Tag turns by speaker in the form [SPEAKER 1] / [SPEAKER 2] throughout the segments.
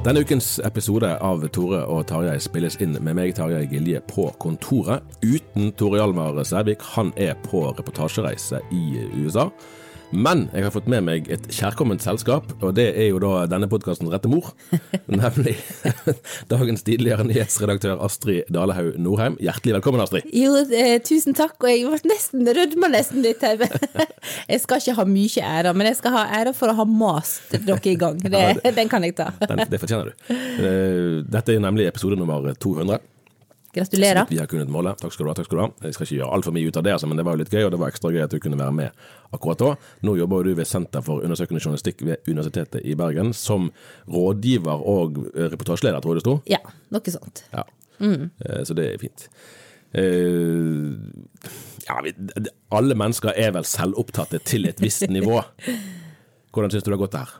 [SPEAKER 1] Denne ukens episode av Tore og Tarjei spilles inn med meg, Tarjei Gilje, på kontoret. Uten Tore Hjalmar Sævik. Han er på reportasjereise i USA. Men jeg har fått med meg et kjærkomment selskap, og det er jo da denne podkastens rette mor. Nemlig dagens tidligere nyhetsredaktør Astrid Dalehaug Norheim. Hjertelig velkommen, Astrid.
[SPEAKER 2] Jo, eh, tusen takk, og jeg ble nesten rødma nesten litt her. Jeg skal ikke ha mye ære, men jeg skal ha ære for å ha mast dere i gang. Det, den kan jeg ta.
[SPEAKER 1] Den, det fortjener du. Eh, Dette er nemlig episode nummer 200.
[SPEAKER 2] Gratulerer.
[SPEAKER 1] Vi har kunnet måle. Takk skal du ha. takk skal du ha. Jeg skal ikke gjøre altfor mye ut av det, altså, men det var jo litt gøy, og det var ekstra gøy at du kunne være med akkurat da. Nå jobber du ved Senter for undersøkende journalistikk ved Universitetet i Bergen som rådgiver og eh, reportasjeleder, tror jeg det sto.
[SPEAKER 2] Ja, noe sånt.
[SPEAKER 1] Ja. Mm. Så det er fint. Eh, ja, alle mennesker er vel selvopptatte til et visst nivå. Hvordan syns du det har gått her?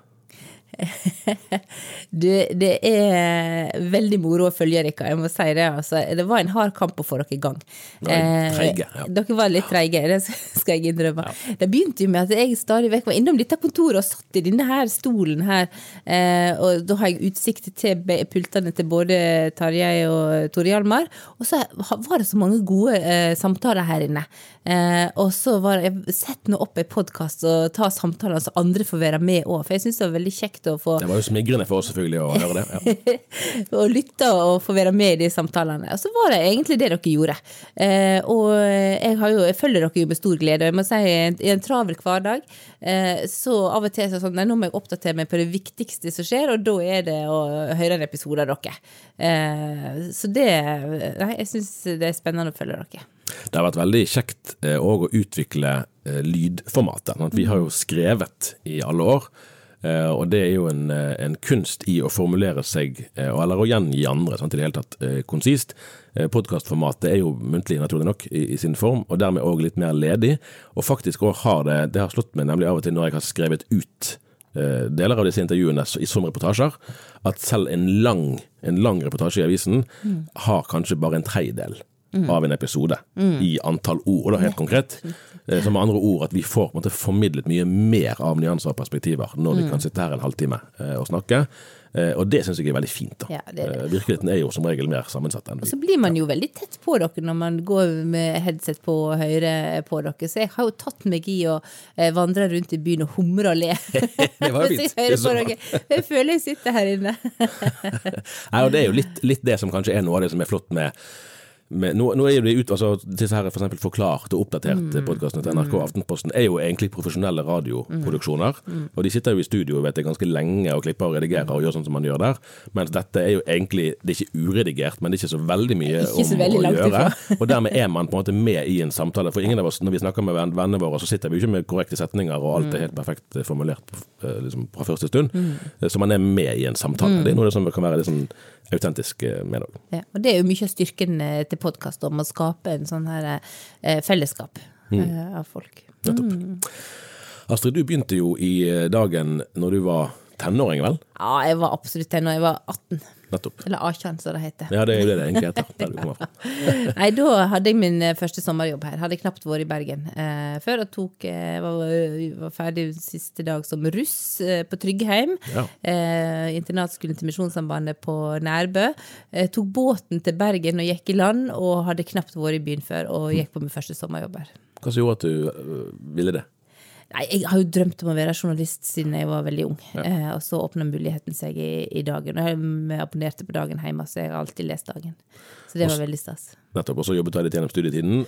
[SPEAKER 2] Du, det er veldig moro å følge dere, jeg må si det. Altså. Det var en hard kamp å få dere i gang.
[SPEAKER 1] Nei, treige, ja.
[SPEAKER 2] Dere var litt treige, det skal jeg innrømme. Det begynte jo med at jeg stadig vekk var innom dette kontoret og satt i denne her stolen her, eh, og da har jeg utsikt til pultene til både Tarjei og Tore Hjalmar, og så var det så mange gode eh, samtaler her inne. Eh, og så var jeg Sett nå opp en podkast og ta samtaler så andre får være med òg, for jeg syns det var veldig kjekt å få
[SPEAKER 1] Det var jo smigrende for oss selvfølgelig å høre det. Ja.
[SPEAKER 2] å lytte og få være med i de samtalene. Og så var det egentlig det dere gjorde. Eh, og jeg, har jo, jeg følger dere jo med stor glede. Jeg må si i en, travel hverdag, eh, så av og til så sånn, nei, nå må jeg oppdatere meg på det viktigste som skjer, og da er det å høre en episode av dere. Eh, så det Nei, jeg syns det er spennende å følge dere.
[SPEAKER 1] Det har vært veldig kjekt òg å utvikle eh, lydformatet. sant? Vi har jo skrevet i alle år, eh, og det er jo en, eh, en kunst i å formulere seg, eh, eller å gjengi andre sant? i det hele tatt eh, konsist. Eh, Podkastformatet er jo muntlig, naturlig nok, i, i sin form, og dermed òg litt mer ledig. Og faktisk òg har det Det har slått meg nemlig av og til når jeg har skrevet ut eh, deler av disse intervjuene som reportasjer, at selv en lang, en lang reportasje i avisen har kanskje bare en tredjedel av en episode i antall ord, og da helt konkret. Eh, Som med andre ord at vi får måte formidlet mye mer av nyanser og perspektiver når vi kan sitte her en halvtime eh, og snakke. Eh, Og det syns jeg er veldig fint. da.
[SPEAKER 2] Ja, det er det.
[SPEAKER 1] Virkeligheten er jo som regel mer sammensatt enn vi
[SPEAKER 2] Så blir man jo veldig tett på dere når man går med headset på og hører på dere. Så jeg har jo tatt meg i å vandre rundt i byen og humre og le.
[SPEAKER 1] Det var jo
[SPEAKER 2] jeg
[SPEAKER 1] fint. Det
[SPEAKER 2] på dere. Jeg føler jeg sitter her inne.
[SPEAKER 1] Nei, og Det er jo litt, litt det som kanskje er noe av det som er flott med med, nå, nå er jo de ut, altså disse her for eksempel forklart og oppdatert mm. podkastene til NRK og Aftenposten er jo egentlig profesjonelle radioproduksjoner. Og de sitter jo i studio vet jeg, ganske lenge og klipper og redigerer og gjør sånn som man gjør der. Mens dette er jo egentlig Det er ikke uredigert, men det er ikke så veldig mye
[SPEAKER 2] Ikke så
[SPEAKER 1] om
[SPEAKER 2] veldig
[SPEAKER 1] å gjøre. Og dermed er man på en måte med i en samtale. For ingen av oss, når vi snakker med venn- vennene våre, så sitter vi jo ikke med korrekte setninger, og alt er helt perfekt formulert eh, liksom, fra første stund. Mm. Så man er med i en samtale. Det er noe som kan være litt sånn autentisk eh, med òg.
[SPEAKER 2] Ja, og det er jo mye av styrken eh, til podkast, om å skape en sånn her eh, fellesskap eh, av folk.
[SPEAKER 1] Nettopp. Astrid, du begynte jo i dagen når du var tenåring, vel?
[SPEAKER 2] Ja, jeg var absolutt tenåring. Jeg var 18.
[SPEAKER 1] Nettopp.
[SPEAKER 2] Eller 18, som det heter.
[SPEAKER 1] Ja, det er jo det det egentlig heter. Der du kommer fra.
[SPEAKER 2] Nei, da hadde jeg min eh, første sommerjobb her. Hadde knapt vært i Bergen eh, før. Og tok, eh, var, var ferdig siste dag som russ eh, på Tryggheim.
[SPEAKER 1] Ja.
[SPEAKER 2] Eh, internatskolen til Misjonssambandet på Nærbø. Eh, tok båten til Bergen og gikk i land, og hadde knapt vært i byen før. Og gikk på min første sommerjobb her.
[SPEAKER 1] Hva som gjorde at du ville det?
[SPEAKER 2] Nei, jeg har jo drømt om å være journalist siden jeg var veldig ung. Eh, og så åpna muligheten seg i, i dagen. Og jeg abonnerte på Dagen hjemme, så jeg har alltid lest Dagen. Så det var veldig stas.
[SPEAKER 1] Nettopp. Og så jobbet du litt gjennom studietiden.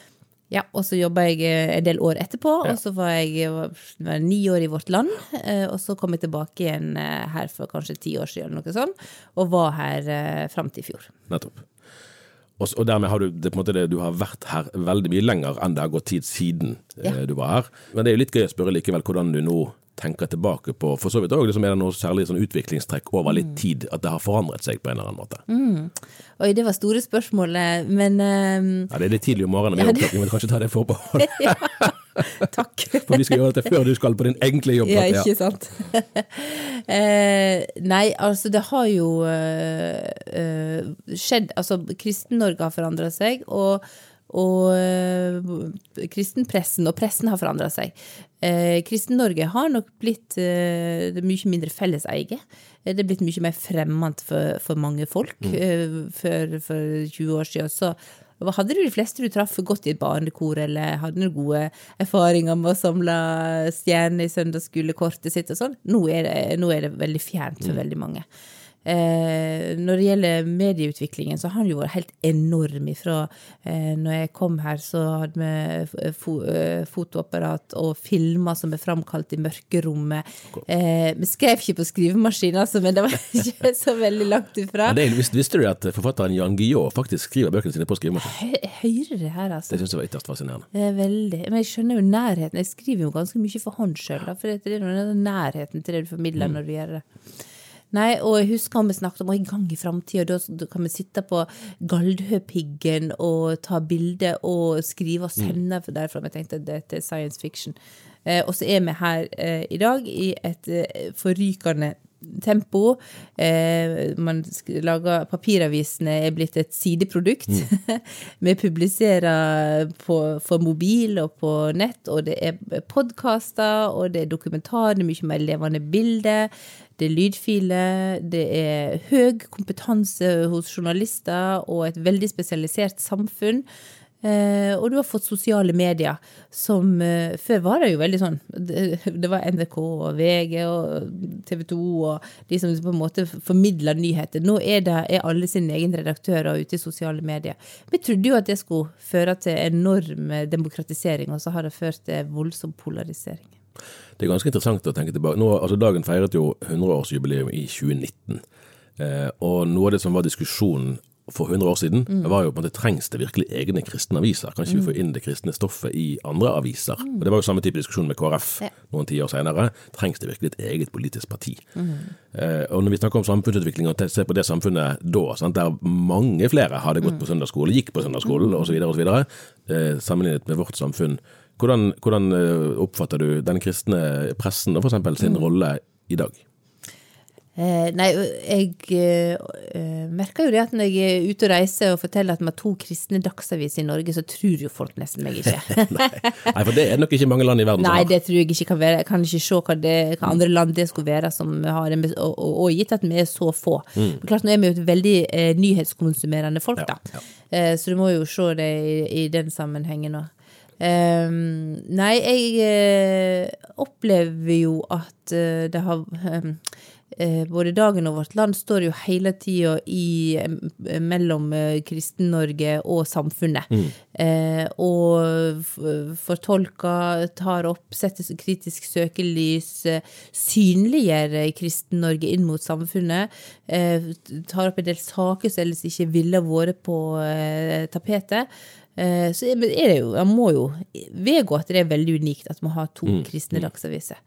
[SPEAKER 2] Ja, og så jobba jeg eh, en del år etterpå, og så var jeg var, var ni år i Vårt Land. eh, Og så kom jeg tilbake igjen eh, her for kanskje ti år siden, eller noe sånt, og var her eh, fram til i fjor.
[SPEAKER 1] Nettopp. Og, og dermed har du det, på en måte det, du har vært her veldig mye lenger enn det har gått tid siden
[SPEAKER 2] Ja.
[SPEAKER 1] eh, du var her. Men det er jo litt gøy å spørre likevel hvordan du nå tenker tilbake på For så vidt òg, liksom, er det noe særlig sånn utviklingstrekk over litt tid, at det har forandret seg på en eller annen måte?
[SPEAKER 2] Oi, det var store spørsmål, eh, men um...
[SPEAKER 1] Ja, Det er litt tidlig om morgenen, vi,
[SPEAKER 2] Ja,
[SPEAKER 1] ja,
[SPEAKER 2] det-
[SPEAKER 1] vi må kanskje ta det forbehold.
[SPEAKER 2] takk.
[SPEAKER 1] For vi skal gjøre dette før du skal på din egentlige jobb.
[SPEAKER 2] Ja, ikke sant. eh, nei, altså det har jo eh, eh, skjedd Altså, Kristen-Norge har forandra seg, og, og eh, kristenpressen og pressen har forandra seg. Eh, Kristen-Norge har nok blitt eh, mye mindre felleseie. Det er blitt mye mer fremmed for, for mange folk. Eh, for, for 20 år siden så hadde du de fleste du traff gått i et barnekor, eller hadde du gode erfaringer med å samle stjerner i søndagsskolekortet sitt og sånn? Nå, nå er det veldig fjernt for veldig mange. Eh, når det gjelder medieutviklingen, så har den jo vært helt enorm ifra eh, når jeg kom her, så hadde vi fo eh, fotoapparat og filmer som er framkalt i mørkerommet. Eh, vi skrev ikke på skrivemaskin, altså, men det var ikke så veldig langt ifra.
[SPEAKER 1] Ja, det er, visste, du at forfatteren Jan Guillaud faktisk skriver bøkene sine på skrivemaskin?
[SPEAKER 2] Jeg hører det her, altså.
[SPEAKER 1] Det syns jeg var ytterst fascinerende.
[SPEAKER 2] Det er veldig. Men jeg skjønner jo nærheten. Jeg skriver jo ganske mye for hånd sjøl, for det er nærheten til det du formidler når du gjør det. Nei, og jeg husker han vi snakket om å i gang i framtida, da kan vi sitte på Galdhøpiggen og ta bilder og skrive og sende mm. derfra. Jeg tenkte dette er science fiction. Eh, og så er vi her eh, i dag i et eh, forrykende tempo. Eh, man lager Papiravisene er blitt et sideprodukt. Vi publiserer på, for mobil og på nett, og det er podkaster, og det er dokumentarer, det er mye mer levende bilder. Det er lydfiler, det er høy kompetanse hos journalister og et veldig spesialisert samfunn. Eh, og du har fått sosiale medier, som eh, Før var det jo veldig sånn Det, det var NRK og VG og TV 2 og de som på en måte formidla nyheter. Nå er, det, er alle sine egne redaktører ute i sosiale medier. Vi trodde jo at det skulle føre til enorm demokratisering, og så har det ført til voldsom polarisering.
[SPEAKER 1] Det er ganske interessant å tenke tilbake. Nå, altså Dagen feiret jo 100-årsjubileum i 2019. Eh, og noe av det som var diskusjonen for 100 år siden, var jo på en måte trengs det virkelig egne kristne aviser? Kan ikke vi få inn det kristne stoffet i andre aviser? Og Det var jo samme type diskusjon med KrF
[SPEAKER 2] Ja.
[SPEAKER 1] noen tiår senere. Trengs det virkelig et eget politisk parti? Eh, og når vi snakker om samfunnsutvikling og se på det samfunnet da, sant, der mange flere hadde gått på søndagsskole, gikk på søndagsskole mm. osv., eh, sammenlignet med vårt samfunn, hvordan, hvordan eh, oppfatter du den kristne pressen og eksempel, sin rolle i dag?
[SPEAKER 2] Eh, nei, jeg eh, merker jo det at når jeg er ute og reiser og forteller at vi har to kristne dagsaviser i Norge, så tror jo folk nesten meg ikke.
[SPEAKER 1] Nei, Nei, for det er nok ikke mange land i verden som
[SPEAKER 2] Nei, det tror jeg ikke kan være. Jeg kan ikke se hva, det, hva andre land det skulle være som har en, og, og, og gitt at vi er så få. Men klart, nå er vi jo et veldig eh, nyhetskonsumerende folk, da. Eh, så du må jo se det i, i den sammenhengen òg. Ehm, nei, jeg uh, opplever jo at uh, det har um, uh, både Dagen og Vårt Land står jo hele tida i mellom Kristen-Norge og samfunnet. Eh, og fortolker, tar opp, setter kritisk søkelys, synliggjør Kristen-Norge inn mot samfunnet. Tar opp en del saker som ellers ikke ville vært på tapetet. Eh, så er det jo, man må jo vedgå at det er veldig unikt at man har to kristne dagsaviser.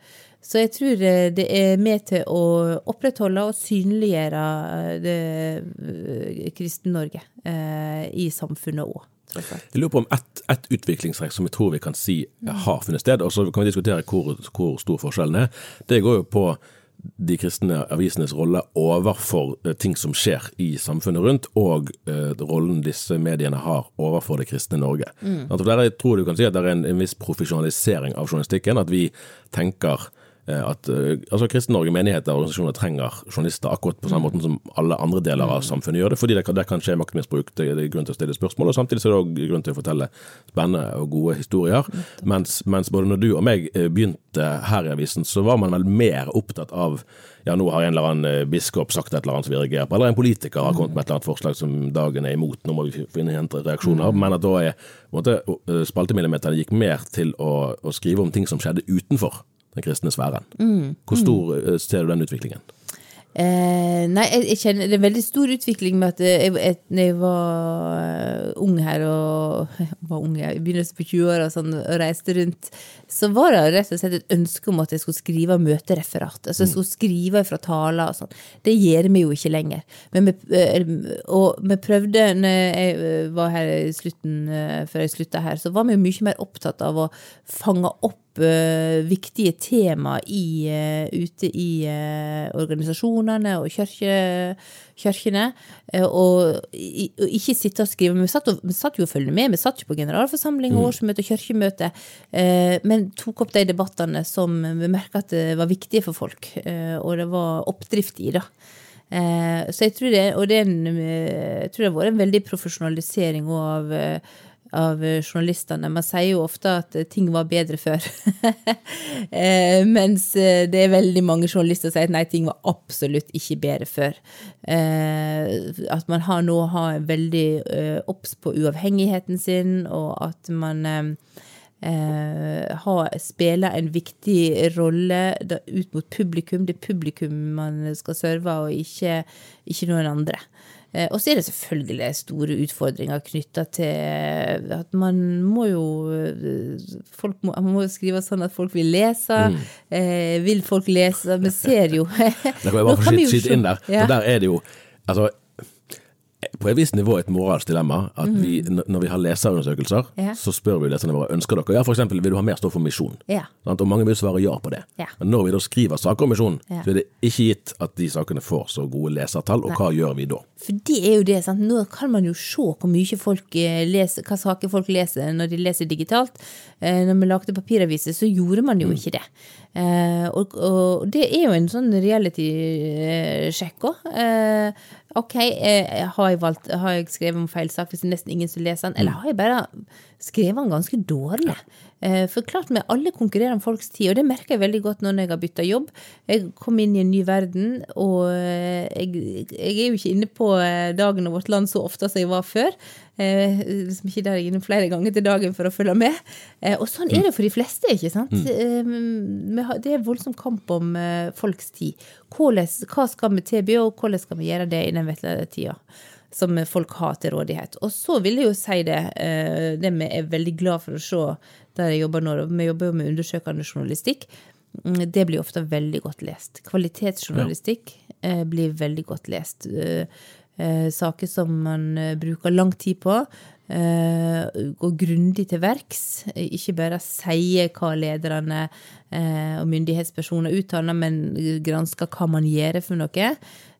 [SPEAKER 2] Så jeg tror eh, det er med til å opprettholde og synliggjøre eh, det Kristen-Norge eh, i samfunnet òg.
[SPEAKER 1] Jeg lurer på om ett et utviklingstrekk som jeg tror vi kan si har funnet sted, og så kan vi diskutere hvor, hvor stor forskjellen er. Det går jo på de kristne avisenes rolle overfor eh, ting som skjer i samfunnet rundt, og eh, rollen disse mediene har overfor det kristne Norge. Mm. der jeg tror du kan si at det er en, en viss profesjonalisering av journalistikken, at vi tenker at eh, altså Kristen-Norge, menigheter og organisasjoner trenger journalister akkurat på samme måten som alle andre deler av samfunnet gjør det, fordi det kan, det kan skje maktmisbruk, det, er grunn til å stille spørsmål, og samtidig så er det også grunn til å fortelle spennende og gode historier. Mens, mens både når du og meg eh, begynte her i avisen, så var man vel mer opptatt av ja, nå har en eller annen eh, biskop sagt et eller annet som vi reagerer på, eller en politiker har kommet med et eller annet forslag som dagen er imot, nå må vi finne innhente reaksjoner. Men at da er måte, eh, spaltemillimeterne gikk mer til å, å skrive om ting som skjedde utenfor den kristne sfæren. Hvor stor eh, ser du den utviklingen?
[SPEAKER 2] Eh, nei, jeg, jeg kjenner det er en veldig stor utvikling med at jeg, jeg, når jeg var eh, ung her, og var ung i begynnelsen på 20-åra sånn, og reiste rundt, så var det rett og slett et ønske om at jeg skulle skrive møtereferat. Altså jeg skulle skrive fra taler og sånn. Det gjør vi jo ikke lenger. Men vi, eh, og vi prøvde, når jeg eh, var her i slutten, eh, før jeg slutta her, så var vi jo mye mer opptatt av å fange opp eh, viktige tema i, eh, ute i eh, organisasjonene og kirke, kirkene. og, og ikke sitte og skrive. Vi satt, og, vi satt jo og fulgte med. Vi satt jo på generalforsamling, årsmøte og kirkemøte. men tok opp de debattene som vi merka at det var viktige for folk, og det var oppdrift i, det. Så jeg tror det, og det, en, jeg tror det har vært en veldig profesjonalisering av, av eh, journalistene. Man sier jo ofte at eh, ting var bedre før. eh, mens det er veldig mange journalister som sier at nei, ting var absolutt ikke bedre før. At man har nå har veldig eh, obs på uavhengigheten sin, og at man har, spiller en viktig rolle ut mot publikum. Det er publikum man skal serve, og ikke, ikke noen andre. Eh, og så er det selvfølgelig store utfordringer knytta til at man må jo eh, folk må, Man må jo skrive sånn at folk vil lese. Eh, vil folk lese? Vi ser jo
[SPEAKER 1] Da kan jeg bare få skyte inn der.
[SPEAKER 2] Ja.
[SPEAKER 1] For der er det jo altså, på et visst nivå et moralsk dilemma. At vi, når vi har leserundersøkelser.
[SPEAKER 2] Ja.
[SPEAKER 1] så spør vi leserne våre ønsker dere Ja, for eksempel, vil du ha mer stoff om misjon?
[SPEAKER 2] Ja.
[SPEAKER 1] Og mange vil svare ja på det.
[SPEAKER 2] Ja.
[SPEAKER 1] Men når vi da skriver saker om misjon, så er det ikke gitt at de sakene får så gode lesertall, og hva gjør vi da?
[SPEAKER 2] For det er jo det, sant? nå kan man jo se hvor mye folk eh, leser, hva saker folk leser når de leser digitalt. Eh, når vi lagde papiraviser, så gjorde man jo ikke det. Eh, og, og det er jo en sånn reality-sjekk òg. Ok, har, jeg valgt, har jeg skrevet om feil sak hvis det er nesten ingen som leser den, eller har jeg bare skrevet den ganske dårlig? Eh, for klart vi alle konkurrerer om folks tid, og det merker jeg veldig godt nå når jeg har bytta jobb. Jeg kom inn i en ny verden, og eh, jeg, jeg er jo ikke inne på eh, Dagen og Vårt Land så ofte som jeg var før. Eh, liksom ikke der jeg er inne flere ganger til dagen for å følge med. Eh, og sånn er det for de fleste, ikke sant? Eh, det er voldsom kamp om eh, folks tid. Hvordan, hva skal vi tilby, og hvordan skal vi gjøre det i den vesle tida? Som folk har til rådighet. Og så vil jeg jo si det, eh, det vi er veldig glad for å se der jeg jobber nå. Vi jobber jo med undersøkende journalistikk. Mm, Det blir ofte veldig godt lest. Kvalitetsjournalistikk ja. blir veldig godt lest. Eh, eh, Saker som man eh, bruker lang tid på. eh, Går grundig til verks. eh, Ikke bare sier hva lederne eh, og myndighetspersoner uttaler, men gransker hva man gjør for noe eh,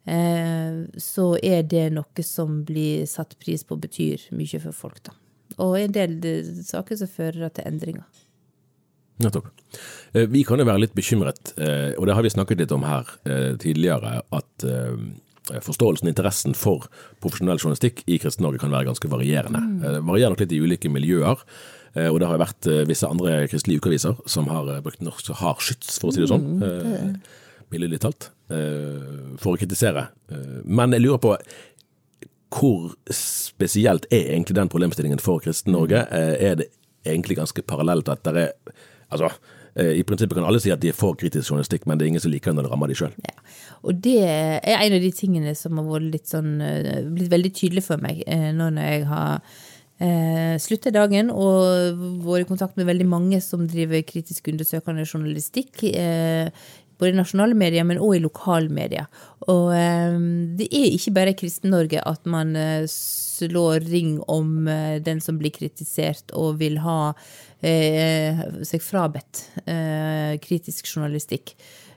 [SPEAKER 2] så er det noe som blir satt pris på, betyr mye for folk, da. Og en del eh, saker som fører til endringer.
[SPEAKER 1] Nettopp. Eh, Vi kan jo være litt bekymret, eh, og det har vi snakket litt om her eh, tidligere, at eh, forståelsen og interessen for profesjonell journalistikk i Kristen-Norge kan være ganske varierende. Eh, Det varierer nok litt i ulike miljøer. eh, Og det har vært eh, visse andre kristelige ukeaviser som har eh, brukt norsk hard skyts, for å si det sånn. eh, Billedlig talt. eh, For å kritisere. Eh, Men jeg lurer på hvor spesielt er egentlig den problemstillingen for Kristen-Norge? Eh, Er det egentlig ganske parallelt at det er Altså, i prinsippet kan alle si at de er for kritisk journalistikk, men det er ingen som liker når det rammer de sjøl.
[SPEAKER 2] Ja. Og det er en av de tingene som har sånn, blitt veldig tydelig for meg nå når jeg har eh, slutter dagen og vært i kontakt med veldig mange som driver kritisk undersøkende journalistikk. Eh, både i nasjonale medier, men òg i lokalmedia. Og eh, det er ikke bare i Kristen-Norge at man eh, slår ring om eh, den som blir kritisert og vil ha eh, seg frabedt kritisk journalistikk.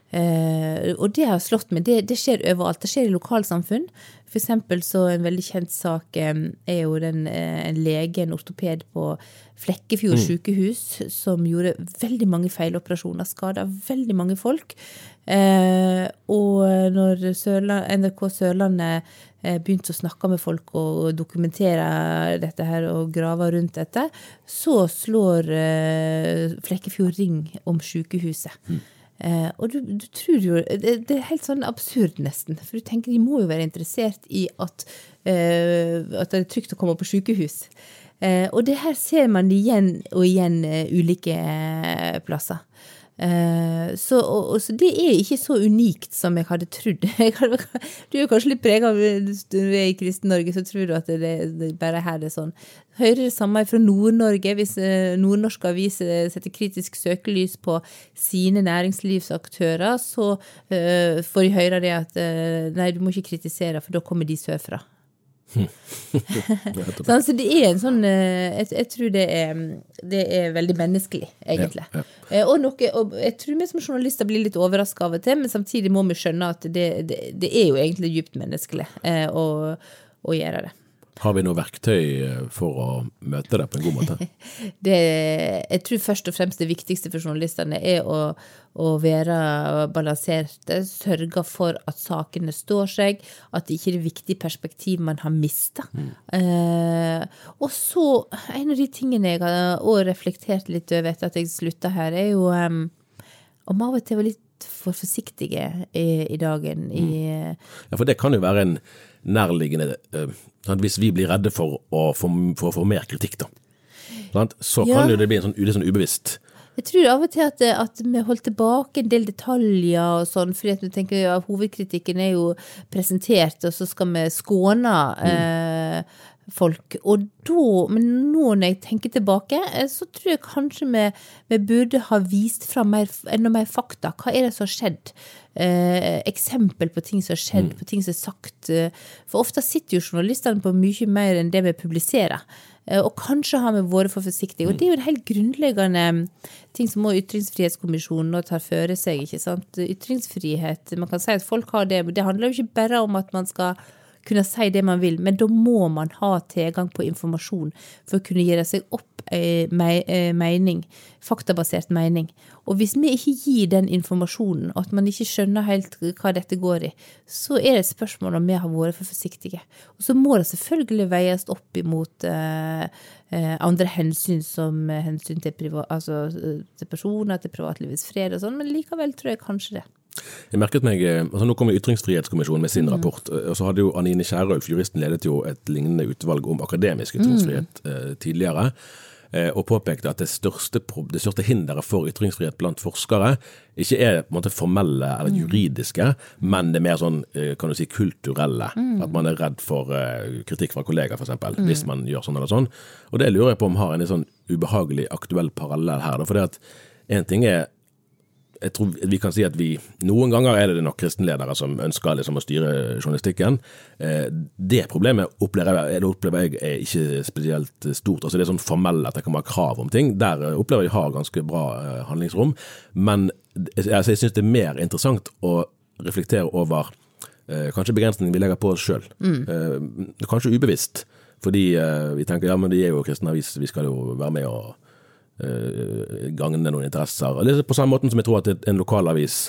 [SPEAKER 2] Og det har slått meg. Det skjer overalt. Det skjer i lokalsamfunn. For eksempel så en veldig kjent sak eh, er jo den, eh, en lege, en ortoped på Flekkefjord sykehus, som gjorde veldig mange feiloperasjoner, skada veldig mange folk. Eh, og når Sørland, NRK Sørlandet eh, begynte å snakke med folk og dokumentere dette her og grave rundt dette, så slår eh, Flekkefjord ring om sykehuset. Eh, og du, du tror jo det, det er helt sånn absurd, nesten. For du tenker de må jo være interessert i at, eh, at det er trygt å komme på sykehus. Eh, og det her ser man igjen og igjen eh, ulike eh, plasser. Eh, så, og, så det er ikke så unikt som jeg hadde trodd. Du er kanskje litt prega av i Kristen-Norge, så tror du at det, det bare her det er sånn. Hører det samme fra Nord-Norge, hvis eh, nordnorske aviser setter kritisk søkelys på sine næringslivsaktører, så eh, får de høre det at eh, nei, du må ikke kritisere, for da kommer de sørfra. Sånn, så det er en sånn eh, Jeg, jeg tror det er, det er veldig menneskelig, egentlig.
[SPEAKER 1] Ja,
[SPEAKER 2] ja. Og, noe, og jeg tror vi som journalister blir litt overraska av og til, men samtidig må vi skjønne at det, det, det er jo egentlig dypt menneskelig eh, å, å gjøre det.
[SPEAKER 1] Har vi noe verktøy eh, for å møte det på en god måte?
[SPEAKER 2] det, jeg tror først og fremst det viktigste for journalistene er å, å være balanserte, sørge for at sakene står seg, at det ikke er viktige viktig perspektiv man har mista. Eh, og så, en av de tingene jeg har også reflektert litt over etter at jeg slutta her, er jo um, om av og til være litt for forsiktige i, i dagen. I,
[SPEAKER 1] Ja, for det kan jo være en nærliggende eh, sant? Hvis vi blir redde for å få, for å få mer kritikk, da. Sant? Så
[SPEAKER 2] Ja.
[SPEAKER 1] kan jo det bli en sånn, litt sånn ubevisst.
[SPEAKER 2] Jeg tror av og til at, at vi holdt tilbake en del detaljer og sånn, fordi at vi tenker ja, hovedkritikken er jo presentert, og så skal vi skåne eh, folk. Og da, men nå når jeg tenker tilbake, eh, så tror jeg kanskje vi, vi burde ha vist fram mer, enda mer fakta. Hva er det som har skjedd? Eh, eksempel på ting som har skjedd, på ting som er sagt. eh, For ofte sitter jo journalistene på mye mer enn det vi publiserer. Eh, Og kanskje har vi vært for forsiktige. Og det er jo en helt grunnleggende ting som også Ytringsfrihetskommisjonen nå tar føre seg. ikke sant? Ytringsfrihet, man kan si at folk har det, men det handler jo ikke bare om at man skal kunne si det man vil, men da må man ha tilgang på informasjon for å kunne gjøre seg opp eh, eh, mening, faktabasert mening. Og hvis vi ikke gir den informasjonen, og at man ikke skjønner helt hva dette går i, så er det et spørsmål om vi har vært for forsiktige. Og så må det selvfølgelig veies opp imot eh, andre hensyn, som hensyn til, priva, altså, til personer, til privatlivets fred og sånn, men likevel tror jeg kanskje det.
[SPEAKER 1] Jeg merket meg, eh, altså Nå kommer Ytringsfrihetskommisjonen med sin rapport. eh, og så hadde jo Anine Kierulf, juristen, ledet jo et lignende utvalg om akademisk ytringsfrihet eh, tidligere. eh, Og påpekte at det største, det største hinderet for ytringsfrihet blant forskere ikke er på en måte formelle eller juridiske, men det er mer sånn eh, kan du si, kulturelle. At man er redd for eh, kritikk fra kollegaer, f.eks., hvis man gjør sånn eller sånn. Og det lurer jeg på om har en sånn ubehagelig aktuell parallell her. For det at en ting er jeg tror vi kan si at vi Noen ganger er det nok kristenledere som ønsker liksom å styre journalistikken. Eh, Det problemet opplever jeg, opplever jeg er ikke spesielt stort. altså Det er sånn formelle at det kan være krav om ting. Der eh, opplever jeg har ganske bra eh, handlingsrom. Men altså, jeg syns det er mer interessant å reflektere over kanskje begrensningen vi legger på oss sjøl. kanskje ubevisst. Fordi vi tenker ja, men de er jo kristne avis, vi skal jo være med og gagne noen interesser. Det er på samme måten som jeg tror at en lokalavis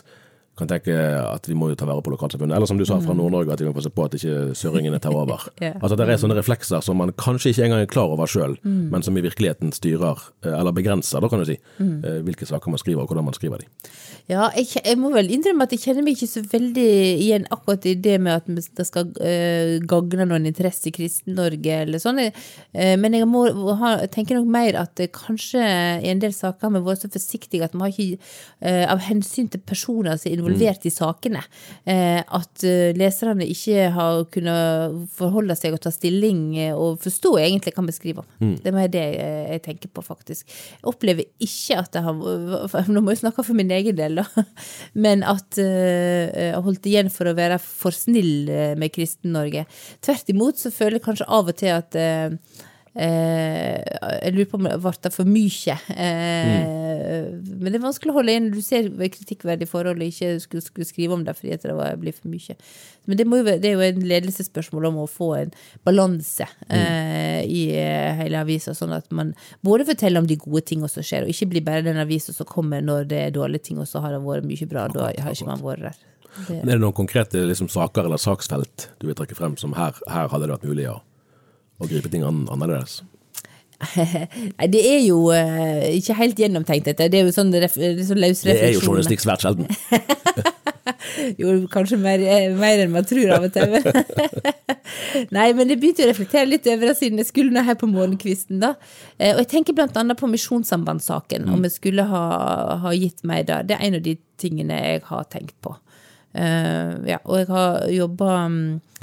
[SPEAKER 1] kan tenke at vi må jo ta vare på lokalsamfunnet. Eller som du sa fra Nord-Norge, at vi må passe på at ikke søringene tar over.
[SPEAKER 2] yeah.
[SPEAKER 1] Altså det er sånne reflekser som man kanskje ikke engang er klar over sjøl, men som i virkeligheten styrer, eh, eller begrenser, da kan du si, mm. hvilke saker man skriver og hvordan man skriver de.
[SPEAKER 2] Ja, jeg, jeg må vel innrømme at jeg kjenner meg ikke så veldig igjen akkurat i det med at det skal uh, gagne noen interesse i Kristen-Norge eller sånn. uh, men jeg må ha, tenker nok mer at uh, kanskje i en del saker har vi vært så forsiktige at vi har ikke, uh, av hensyn til personer som er involvert i sakene. Eh, at eh, leserne ikke har kunnet forholde seg og ta stilling eh, og forstå egentlig hva vi skriver om. Det er det jeg tenker på, faktisk. Jeg opplever ikke at jeg har Nå må jeg snakke for min egen del, da. Men at eh, jeg har holdt igjen for å være for snill med Kristen-Norge. Tvert imot så føler jeg kanskje av og til at jeg lurer på om det ble for mye. Eh, Men det er vanskelig å holde igjen du ser kritikkverdige forhold og ikke skulle, skulle skrive om det fordi det blir for mye. Men det, jo, det er jo en ledelsesspørsmål om å få en balanse eh, i eh, hele avisa, sånn at man både forteller om de gode tingene som skjer, og ikke blir bare den avisa som kommer når det er dårlige ting, og så har det vært mye bra. Da har ikke man vært der. Det,
[SPEAKER 1] Men Er det noen konkrete liksom, saker eller saksfelt du vil trekke frem som her, her hadde det vært mulig å, å gripe ting an, annerledes?
[SPEAKER 2] Nei, det er jo uh, ikke helt gjennomtenkt, dette. Det er jo sånn, ref, sånn løs
[SPEAKER 1] Det er jo journalistikk svært sjelden.
[SPEAKER 2] Jo, kanskje mer, eh, mer enn man tror av og til. Nei, men jeg begynte å reflektere litt over det siden jeg skulle nå her på morgenkvisten. da. Eh, Og jeg tenker blant annet på Misjonssambandssaken, om jeg skulle ha, ha gitt meg det. Det er en av de tingene jeg har tenkt på. Eh, ja, og jeg har jobba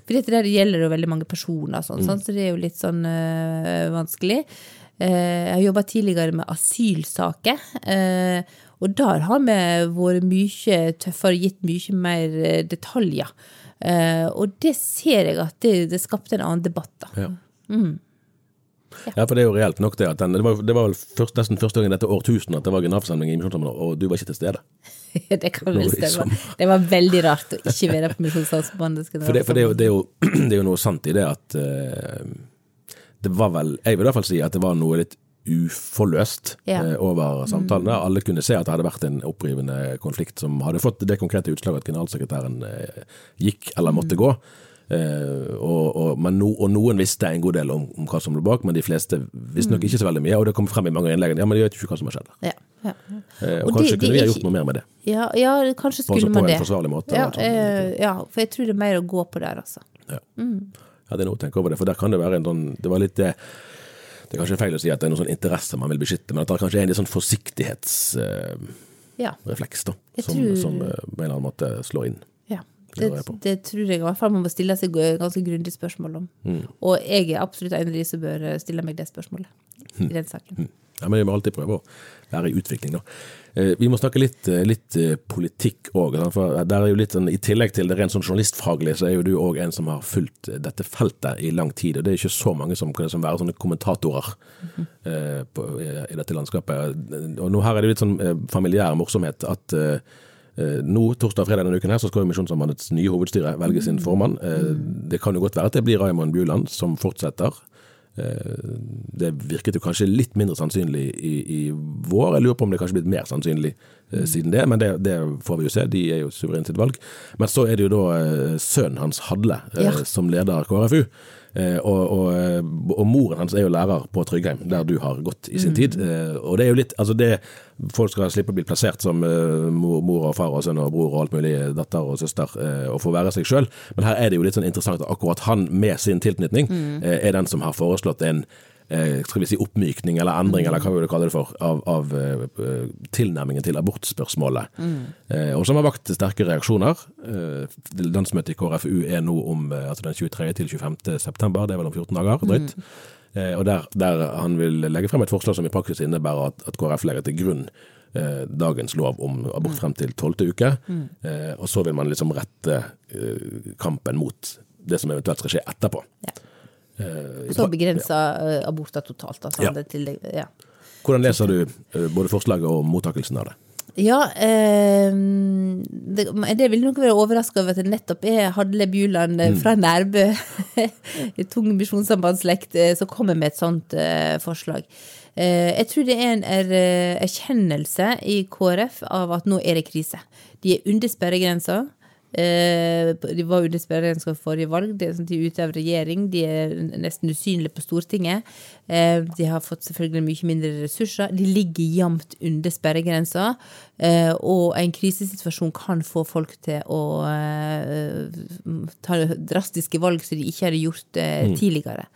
[SPEAKER 2] For dette der gjelder jo veldig mange personer, sånn, sant? så det er jo litt sånn eh, vanskelig. Eh, jeg har jobba tidligere med asylsaker. og der har vi vært mye tøffere, og gitt mye mer detaljer. Og det ser jeg at det, det skapte en annen debatt, da.
[SPEAKER 1] Ja. Ja, for det er jo reelt nok det at den, det var, det var først, nesten første gang dette årtusenet at det var generalforsamling i Misjonssambandet, og du var ikke til stede.
[SPEAKER 2] det kan vel stemme.
[SPEAKER 1] sommer.
[SPEAKER 2] Det var veldig rart å ikke være på Misjonssambandet.
[SPEAKER 1] For, det, for det, er jo, det, er jo, det er jo noe sant i det at uh, det var vel Jeg vil i hvert fall si at det var noe litt uforløst
[SPEAKER 2] Ja.
[SPEAKER 1] eh, over samtalen. der. Alle kunne se at det hadde vært en opprivende konflikt som hadde fått det konkrete utslaget at generalsekretæren eh, gikk eller måtte gå. Eh, og, og, no, og noen visste en god del om, om hva som lå bak, men de fleste visste nok ikke så veldig mye. Og det kom frem i mange innleggene Ja, men de vet jo ikke hva som har skjedd.
[SPEAKER 2] Ja, ja.
[SPEAKER 1] Eh,
[SPEAKER 2] Og
[SPEAKER 1] og kanskje
[SPEAKER 2] det- det
[SPEAKER 1] kunne vi ha gjort noe mer med det.
[SPEAKER 2] Ja, ja, kanskje
[SPEAKER 1] På,
[SPEAKER 2] skulle
[SPEAKER 1] på
[SPEAKER 2] man
[SPEAKER 1] en
[SPEAKER 2] det.
[SPEAKER 1] forsvarlig måte.
[SPEAKER 2] Ja,
[SPEAKER 1] sånn.
[SPEAKER 2] eh, ja, for jeg tror det er mer å gå på der, altså.
[SPEAKER 1] Ja. ja, det er noe å tenke over det. For der kan det være en sånn Det var litt det Det er kanskje feil å si at det er noen sånn interesse man vil beskytte, men at det kanskje er en litt sånn forsiktighetsrefleks
[SPEAKER 2] Ja.
[SPEAKER 1] da, som,
[SPEAKER 2] tror-
[SPEAKER 1] som eh, på en eller annen måte slår inn. Det
[SPEAKER 2] det, tror jeg i hvert fall man må stille seg ganske grundig spørsmål om.
[SPEAKER 1] Mm.
[SPEAKER 2] Og jeg er absolutt en av de som bør stille meg det spørsmålet i den saken.
[SPEAKER 1] Ja, men Vi må alltid prøve å være i utvikling, da. Eh, Vi må snakke litt, eh, litt eh, politikk òg. Sånn, I tillegg til det rent sånn journalistfaglige, så er jo du òg en som har fulgt eh, dette feltet i lang tid. Og det er ikke så mange som kan være sånne kommentatorer eh, på, i, i dette landskapet. Og nå her er det litt sånn eh, familiær morsomhet at eh, eh, nå, torsdag og fredag denne uken her, så skal jo Misjonssambandets nye hovedstyre velge sin formann. Eh, Det kan jo godt være at det blir Raymond Bjuland som fortsetter. Eh, Det virket jo kanskje litt mindre sannsynlig i, i vår. Jeg lurer på om det kanskje blitt mer sannsynlig eh, siden det, men det, det får vi jo se. De er jo suverene sitt valg. Men så er det jo da eh, sønnen hans Hadle eh,
[SPEAKER 2] Ja.
[SPEAKER 1] som leder KrFU. Eh, og, og, eh, og moren hans er jo lærer på Tryggheim, der du har gått i sin tid. Eh, og det er jo litt Altså, det Folk skal slippe å bli plassert som mor, og far og sønn og bror og alt mulig, datter og søster, og få være seg sjøl. Men her er det jo litt sånn interessant at akkurat han med sin tilknytning mm. er den som har foreslått en skal vi si oppmykning eller endring, eller hva vil du kalle det for, av, av eh, tilnærmingen til abortspørsmålet. Eh, og som har vakt sterke reaksjoner. Eh, landsmøtet i KrFU er nå om eh, altså den 23. til 25. september, det er vel om 14 dager drøyt. Eh, og der, der han vil legge frem et forslag som i praksis innebærer at, at KrF legger til grunn eh, dagens lov om abort frem til tolvte uke. Eh, og så vil man liksom rette eh, kampen mot det som eventuelt skal skje etterpå.
[SPEAKER 2] Ja.
[SPEAKER 1] Eh,
[SPEAKER 2] Så begrensa ja. aborter totalt. Altså,
[SPEAKER 1] Ja.
[SPEAKER 2] Til, ja.
[SPEAKER 1] Hvordan leser du eh, både forslaget og mottakelsen av det?
[SPEAKER 2] Ja, eh, det, det vil nok være overraska over at det nettopp er Hadle Bjuland mm. fra Nærbø, tung misjonssambandsslekt, eh, som kommer med et sånt eh, forslag. Eh, jeg tror det er en er, eh, erkjennelse i KrF av at nå er det krise. De er under sperregrensa. Eh, de var under sperregrensa forrige valg. De, sånn, de er av regjering. De er nesten usynlige på Stortinget. Eh, de har fått selvfølgelig mye mindre ressurser. De ligger jevnt under sperregrensa. Eh, og en krisesituasjon kan få folk til å ta drastiske valg som de ikke hadde gjort eh, tidligere.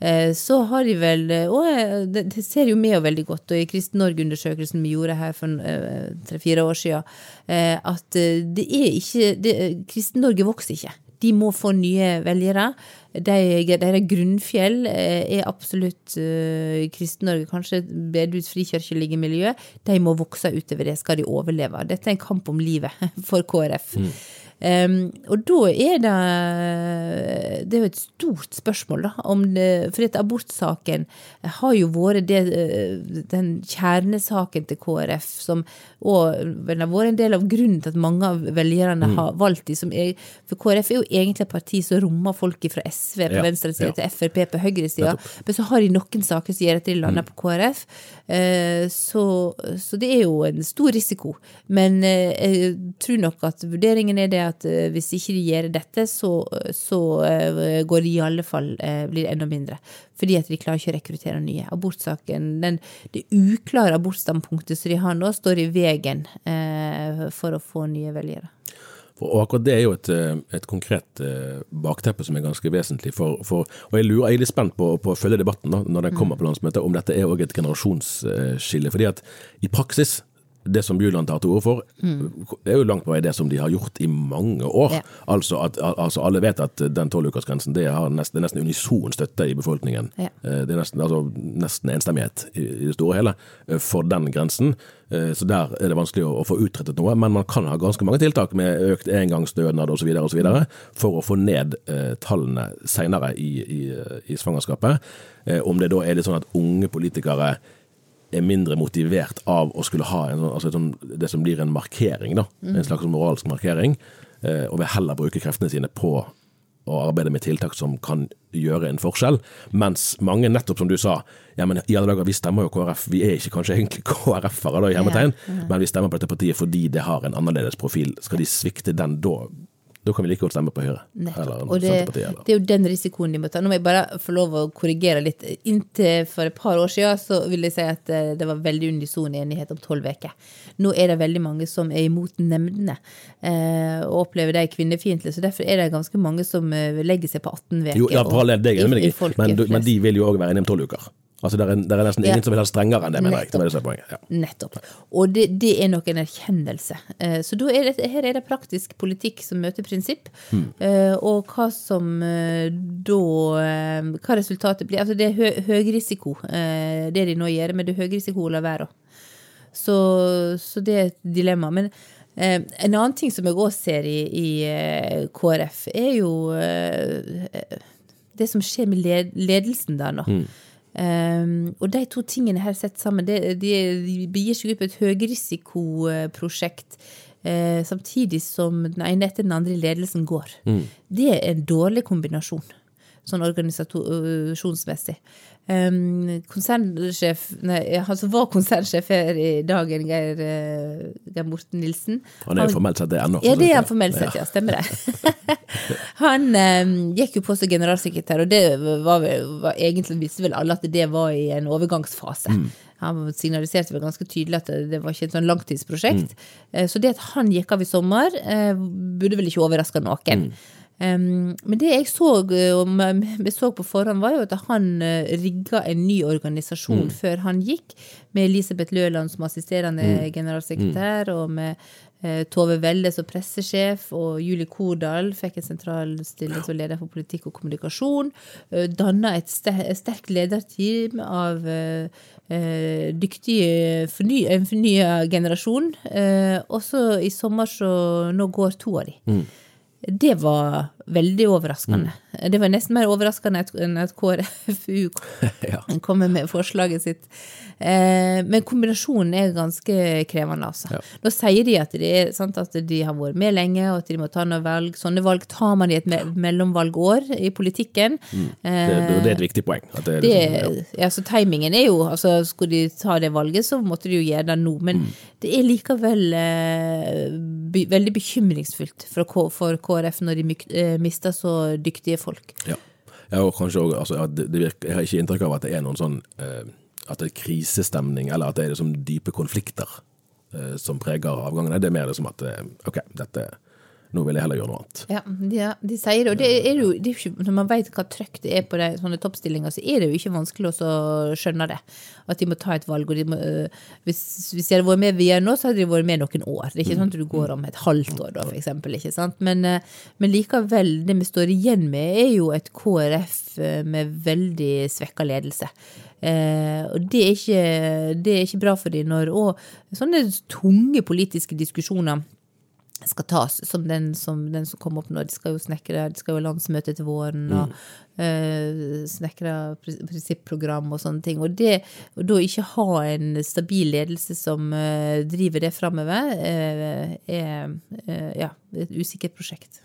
[SPEAKER 2] Eh, så har de vel Og eh, det, ser jo med jo veldig godt, og i Kristen-Norge-undersøkelsen vi gjorde her for eh, tre-fire år siden, eh, at eh, det er ikke Kristen-Norge vokser ikke. De må få nye velgere. De, deres grunnfjell eh, er absolutt uh, Kristen-Norge, kanskje bedehus frikirkelige miljø. De må vokse utover det, skal de overleve. Dette er en kamp om livet for KrF. Mm. Um, og da er det Det er jo et stort spørsmål, da. Om det, for dette abortsaken har jo vært det, den kjernesaken til KrF, som òg har vært en del av grunnen til at mange av velgerne mm. har valgt de som er For KrF er jo egentlig et parti som rommer folk fra SV på ja, venstresida ja. til Frp på høyresida, men så har de noen saker som gjør at de lander mm. på KrF. Uh, så, så, det er jo en stor risiko. Men uh, jeg tror nok at vurderingen er det at uh, hvis ikke de gjør dette, så, så går det i alle fall blir enda mindre fordi at de klarer ikke å rekruttere nye. Abortsaken, den, Det uklare abortstandpunktet som de har nå, står i veien eh, for å få nye velgere.
[SPEAKER 1] Og akkurat det er jo et, eh, et konkret eh, bakteppe som er ganske vesentlig. For, for, og jeg, lurer, jeg er litt spent på, på å følge debatten da, når den kommer på landsmøtet, om dette er også et generasjonsskille. fordi at i praksis det som Bjuland tar til orde for, mm. er jo langt på vei det som de har gjort i mange år. Ja. Altså at altså alle vet at den tolvukersgrensen det har nesten, nesten unison støtte i befolkningen. Ja. Eh, det er nesten, altså, nesten enstemmighet i, i, det store hele eh, for den grensen. Eh, så der er det vanskelig å, å, få utrettet noe. Men man kan ha ganske mange tiltak med økt engangsstønad osv. for å få ned eh, tallene senere i, i, i svangerskapet. Eh, om det da er litt sånn at unge politikere er mindre motivert av å skulle ha en, sånn, altså sånn, det som blir en markering, da, mm. en slags moralsk markering, eh, og vil heller bruke kreftene sine på å arbeide med tiltak som kan gjøre en forskjell. Mens mange, nettopp som du sa, ja men i alle dager, vi stemmer jo KrF, vi er ikke kanskje egentlig KrF-ere, da, i hermetegn, ja, ja. men vi stemmer på dette partiet fordi det har en annerledes profil. Skal de svikte den da? Da kan vi like godt stemme på Høyre.
[SPEAKER 2] Eller og det, det, er jo den risikoen de må ta. Nå må jeg bare få lov å korrigere litt. Inntil for et par år siden så vil jeg si at eh, det var veldig unison enighet om tolv uker. Nå er det veldig mange som er imot nemndene eh, og opplever de kvinnefiendtlige. Så derfor er det ganske mange som eh, legger seg på 18 uker.
[SPEAKER 1] Ja, parallelt, det er jeg enig med deg i, men, men de vil jo òg være enige om tolv uker. Altså det er, det er nesten ingen ja. som vil ha strengere enn det, mener jeg. Det. Ja.
[SPEAKER 2] Nettopp. Og det, det, er nok en erkjennelse. Uh, så er det, her er det praktisk politikk som møter prinsipp. Mm. Og hva som uh, da Hva resultatet blir. Altså det er hø, høy risiko, det de nå gjør, men det er høy risiko å la være. Så, så, det er et dilemma. Men en annen ting som jeg òg ser i, i KrF, er jo det som skjer med ledelsen der nå. Mm. Um, og de to tingene her sett sammen, det, de, de begir seg ut på et høyrisikoprosjekt. Uh, samtidig som den ene etter den andre ledelsen går. Mm. Det er en dårlig kombinasjon, sånn organisasjonsmessig. Um, konsernsjef Nei, han som var konsernsjef her i dag, Geir, uh, Geir Morten Nilsen.
[SPEAKER 1] Han er jo formelt sett det ennå.
[SPEAKER 2] Ja, det er han formelt sett, ja. Stemmer det. han um, gikk jo på som generalsekretær, og det var, var, egentlig visste vel alle at det var i en overgangsfase. Mm. Han signaliserte vel ganske tydelig at det, var ikke et sånn langtidsprosjekt. Mm. Uh, så det at han gikk av i sommer, uh, burde vel ikke overraske noen. Mm. Um, men det jeg så, og så på forhånd, var jo at han uh, rigga en ny organisasjon mm. før han gikk, med Elisabeth Løland som assisterende mm. generalsekretær, mm. og med uh, Tove Welle som pressesjef, og Julie Kordal fikk en sentral stilling som leder for politikk og kommunikasjon. Uh, Danna et, sterkt lederteam av uh, dyktige forny en fornya generasjon. Uh, også i sommer så Nå går to av de. Mm. Det var veldig overraskende. Mm. Det var nesten mer overraskende enn at KrFU ja. kommer med forslaget sitt. Eh, men kombinasjonen er ganske krevende, altså. Ja. Nå sier de at, er, sant, at, de har vært med lenge, og at de må ta noen valg. Sånne valg tar man i et me mellomvalgår i politikken.
[SPEAKER 1] Mm. Det, det, er et viktig poeng.
[SPEAKER 2] det, det liksom, ja. så timingen er jo altså Skulle de ta det valget, så måtte de jo gjøre det nå. Men mm. det er likevel eh, be, veldig bekymringsfullt for, for KrF når de eh, mister så dyktige folk.
[SPEAKER 1] Ja. Også, altså, det, det virker, Jeg har ikke inntrykk av at det er noen sånn eh, at det er krisestemning, eller at det er liksom dype konflikter eh, som preger avgangen. Det er mer liksom at eh, ok, dette nå vil jeg heller gjøre noe annet.
[SPEAKER 2] Ja, de, de sier det. Og det er jo, det er jo ikke, når man vet hva trøkk det er på de, sånne toppstillinger, så er det jo ikke vanskelig å skjønne det. At de må ta et valg. de må, øh, hvis, hvis de hadde vært med videre nå, så hadde de vært med noen år. Det er ikke sånn at du går om et halvt år, da, for eksempel. Ikke sant? Men, øh, men likevel, det vi står igjen med, er jo et KrF øh, med veldig svekka ledelse. Eh, og det er, ikke, det er ikke bra for dem når òg sånne tunge politiske diskusjoner skal tas, som den som, den som kom opp nå. De skal jo snekre, de skal jo ha landsmøte til våren. og mm. uh, Snekre prinsipprogram og sånne ting. Og det å da ikke ha en stabil ledelse som uh, driver det framover, uh, er ja, et usikkert prosjekt.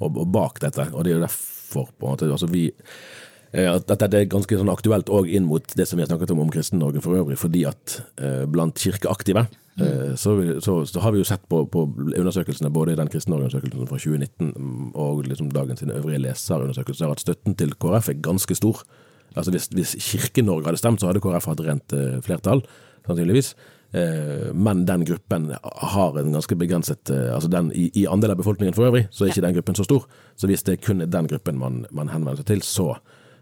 [SPEAKER 1] Og, og, bak dette, og det er jo derfor på en måte, altså vi at dette er ganske sånn aktuelt òg inn mot det som vi har snakket om om Kristen-Norge for øvrig, fordi at blant kirkeaktive Mm. Så, så, så, har vi jo sett på, på undersøkelsene, både i den kristne undersøkelsen fra 2019 og liksom dagens øvrige leserundersøkelser, at støtten til KrF er ganske stor. Altså Hvis, hvis Kirke-Norge hadde stemt, så hadde KrF hatt rent flertall, sannsynligvis. Men den gruppen har en ganske begrenset altså den, i, i, andel av befolkningen for øvrig, så er ikke den gruppen så stor. Så hvis det er den gruppen man, man henvender seg til, så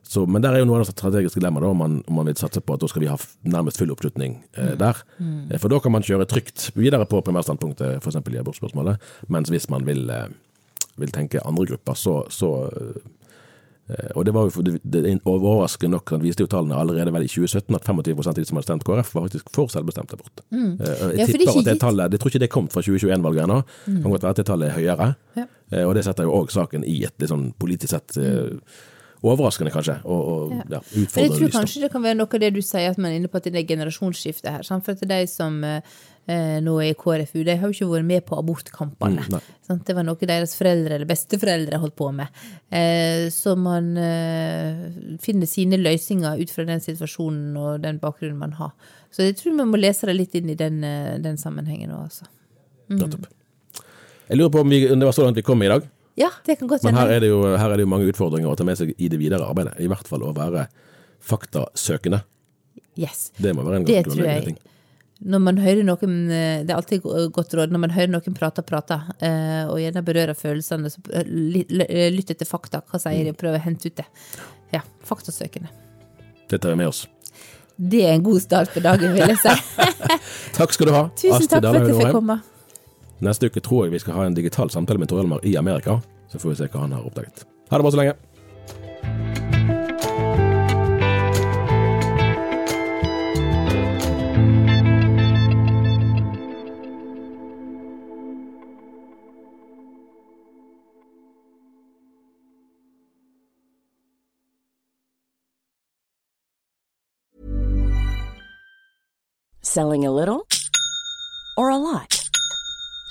[SPEAKER 1] så, men der er jo noe av det strategiske dilemmaet, om, om, man vil satse på at da skal vi ha nærmest full oppslutning eh, mm. der. Mm. For da kan man kjøre trygt videre på primærstandpunktet, f.eks. i abortspørsmålet. Mens hvis man vil, eh, vil tenke andre grupper, så, så eh, og det var jo det, det overraskende nok, viste jo tallene allerede vel i 2017 at 25 av de som hadde stemt KrF, var faktisk for selvbestemt abort. Mm. Jeg ja, tipper at det tallet, jeg tror ikke det kom fra 2021-valget ennå, mm. kan godt være at det tallet er høyere. Ja. Og det setter jo òg saken i et litt sånn politisk sett mm overraskende, kanskje, og, og ja. Ja,
[SPEAKER 2] utfordrende. Jeg tror kanskje det kan være noe av det du sier, at man er inne på at det er generasjonsskifte her. Sant? For at de som eh, nå er i KrFU, de har jo ikke vært med på abortkampene. Mm, det var noe deres foreldre eller besteforeldre holdt på med. Eh, så man eh, finner sine løsninger ut fra den situasjonen og den bakgrunnen man har. Så jeg tror man må lese det litt inn i den, eh, den sammenhengen òg, altså. Mm.
[SPEAKER 1] Jeg lurer på om, vi, det var så langt vi kom i dag.
[SPEAKER 2] Ja, det kan godt
[SPEAKER 1] Men her er, jo, her er, det jo, mange utfordringer å ta med seg i det videre arbeidet. I hvert fall å være faktasøkende.
[SPEAKER 2] Yes.
[SPEAKER 1] Det må være en ganske grunnleggende ting.
[SPEAKER 2] Når man hører noen, eh, Det er alltid godt råd når man hører noen prate og prate, eh, og gjerne berører følelsene, så eh, lytt etter fakta. Hva sier de? Prøv å hente ut det. Ja, faktasøkende.
[SPEAKER 1] Det tar vi med oss.
[SPEAKER 2] Det er en god start på dagen, vil jeg si.
[SPEAKER 1] takk skal du ha.
[SPEAKER 2] Tusen takk for at jeg fikk komme.
[SPEAKER 1] Neste uke tror jeg vi skal ha en digital samtale med Tor Elmar i Amerika. Så får vi se hva han har oppdaget. Ha det bra så lenge.
[SPEAKER 3] Selling a little or a lot?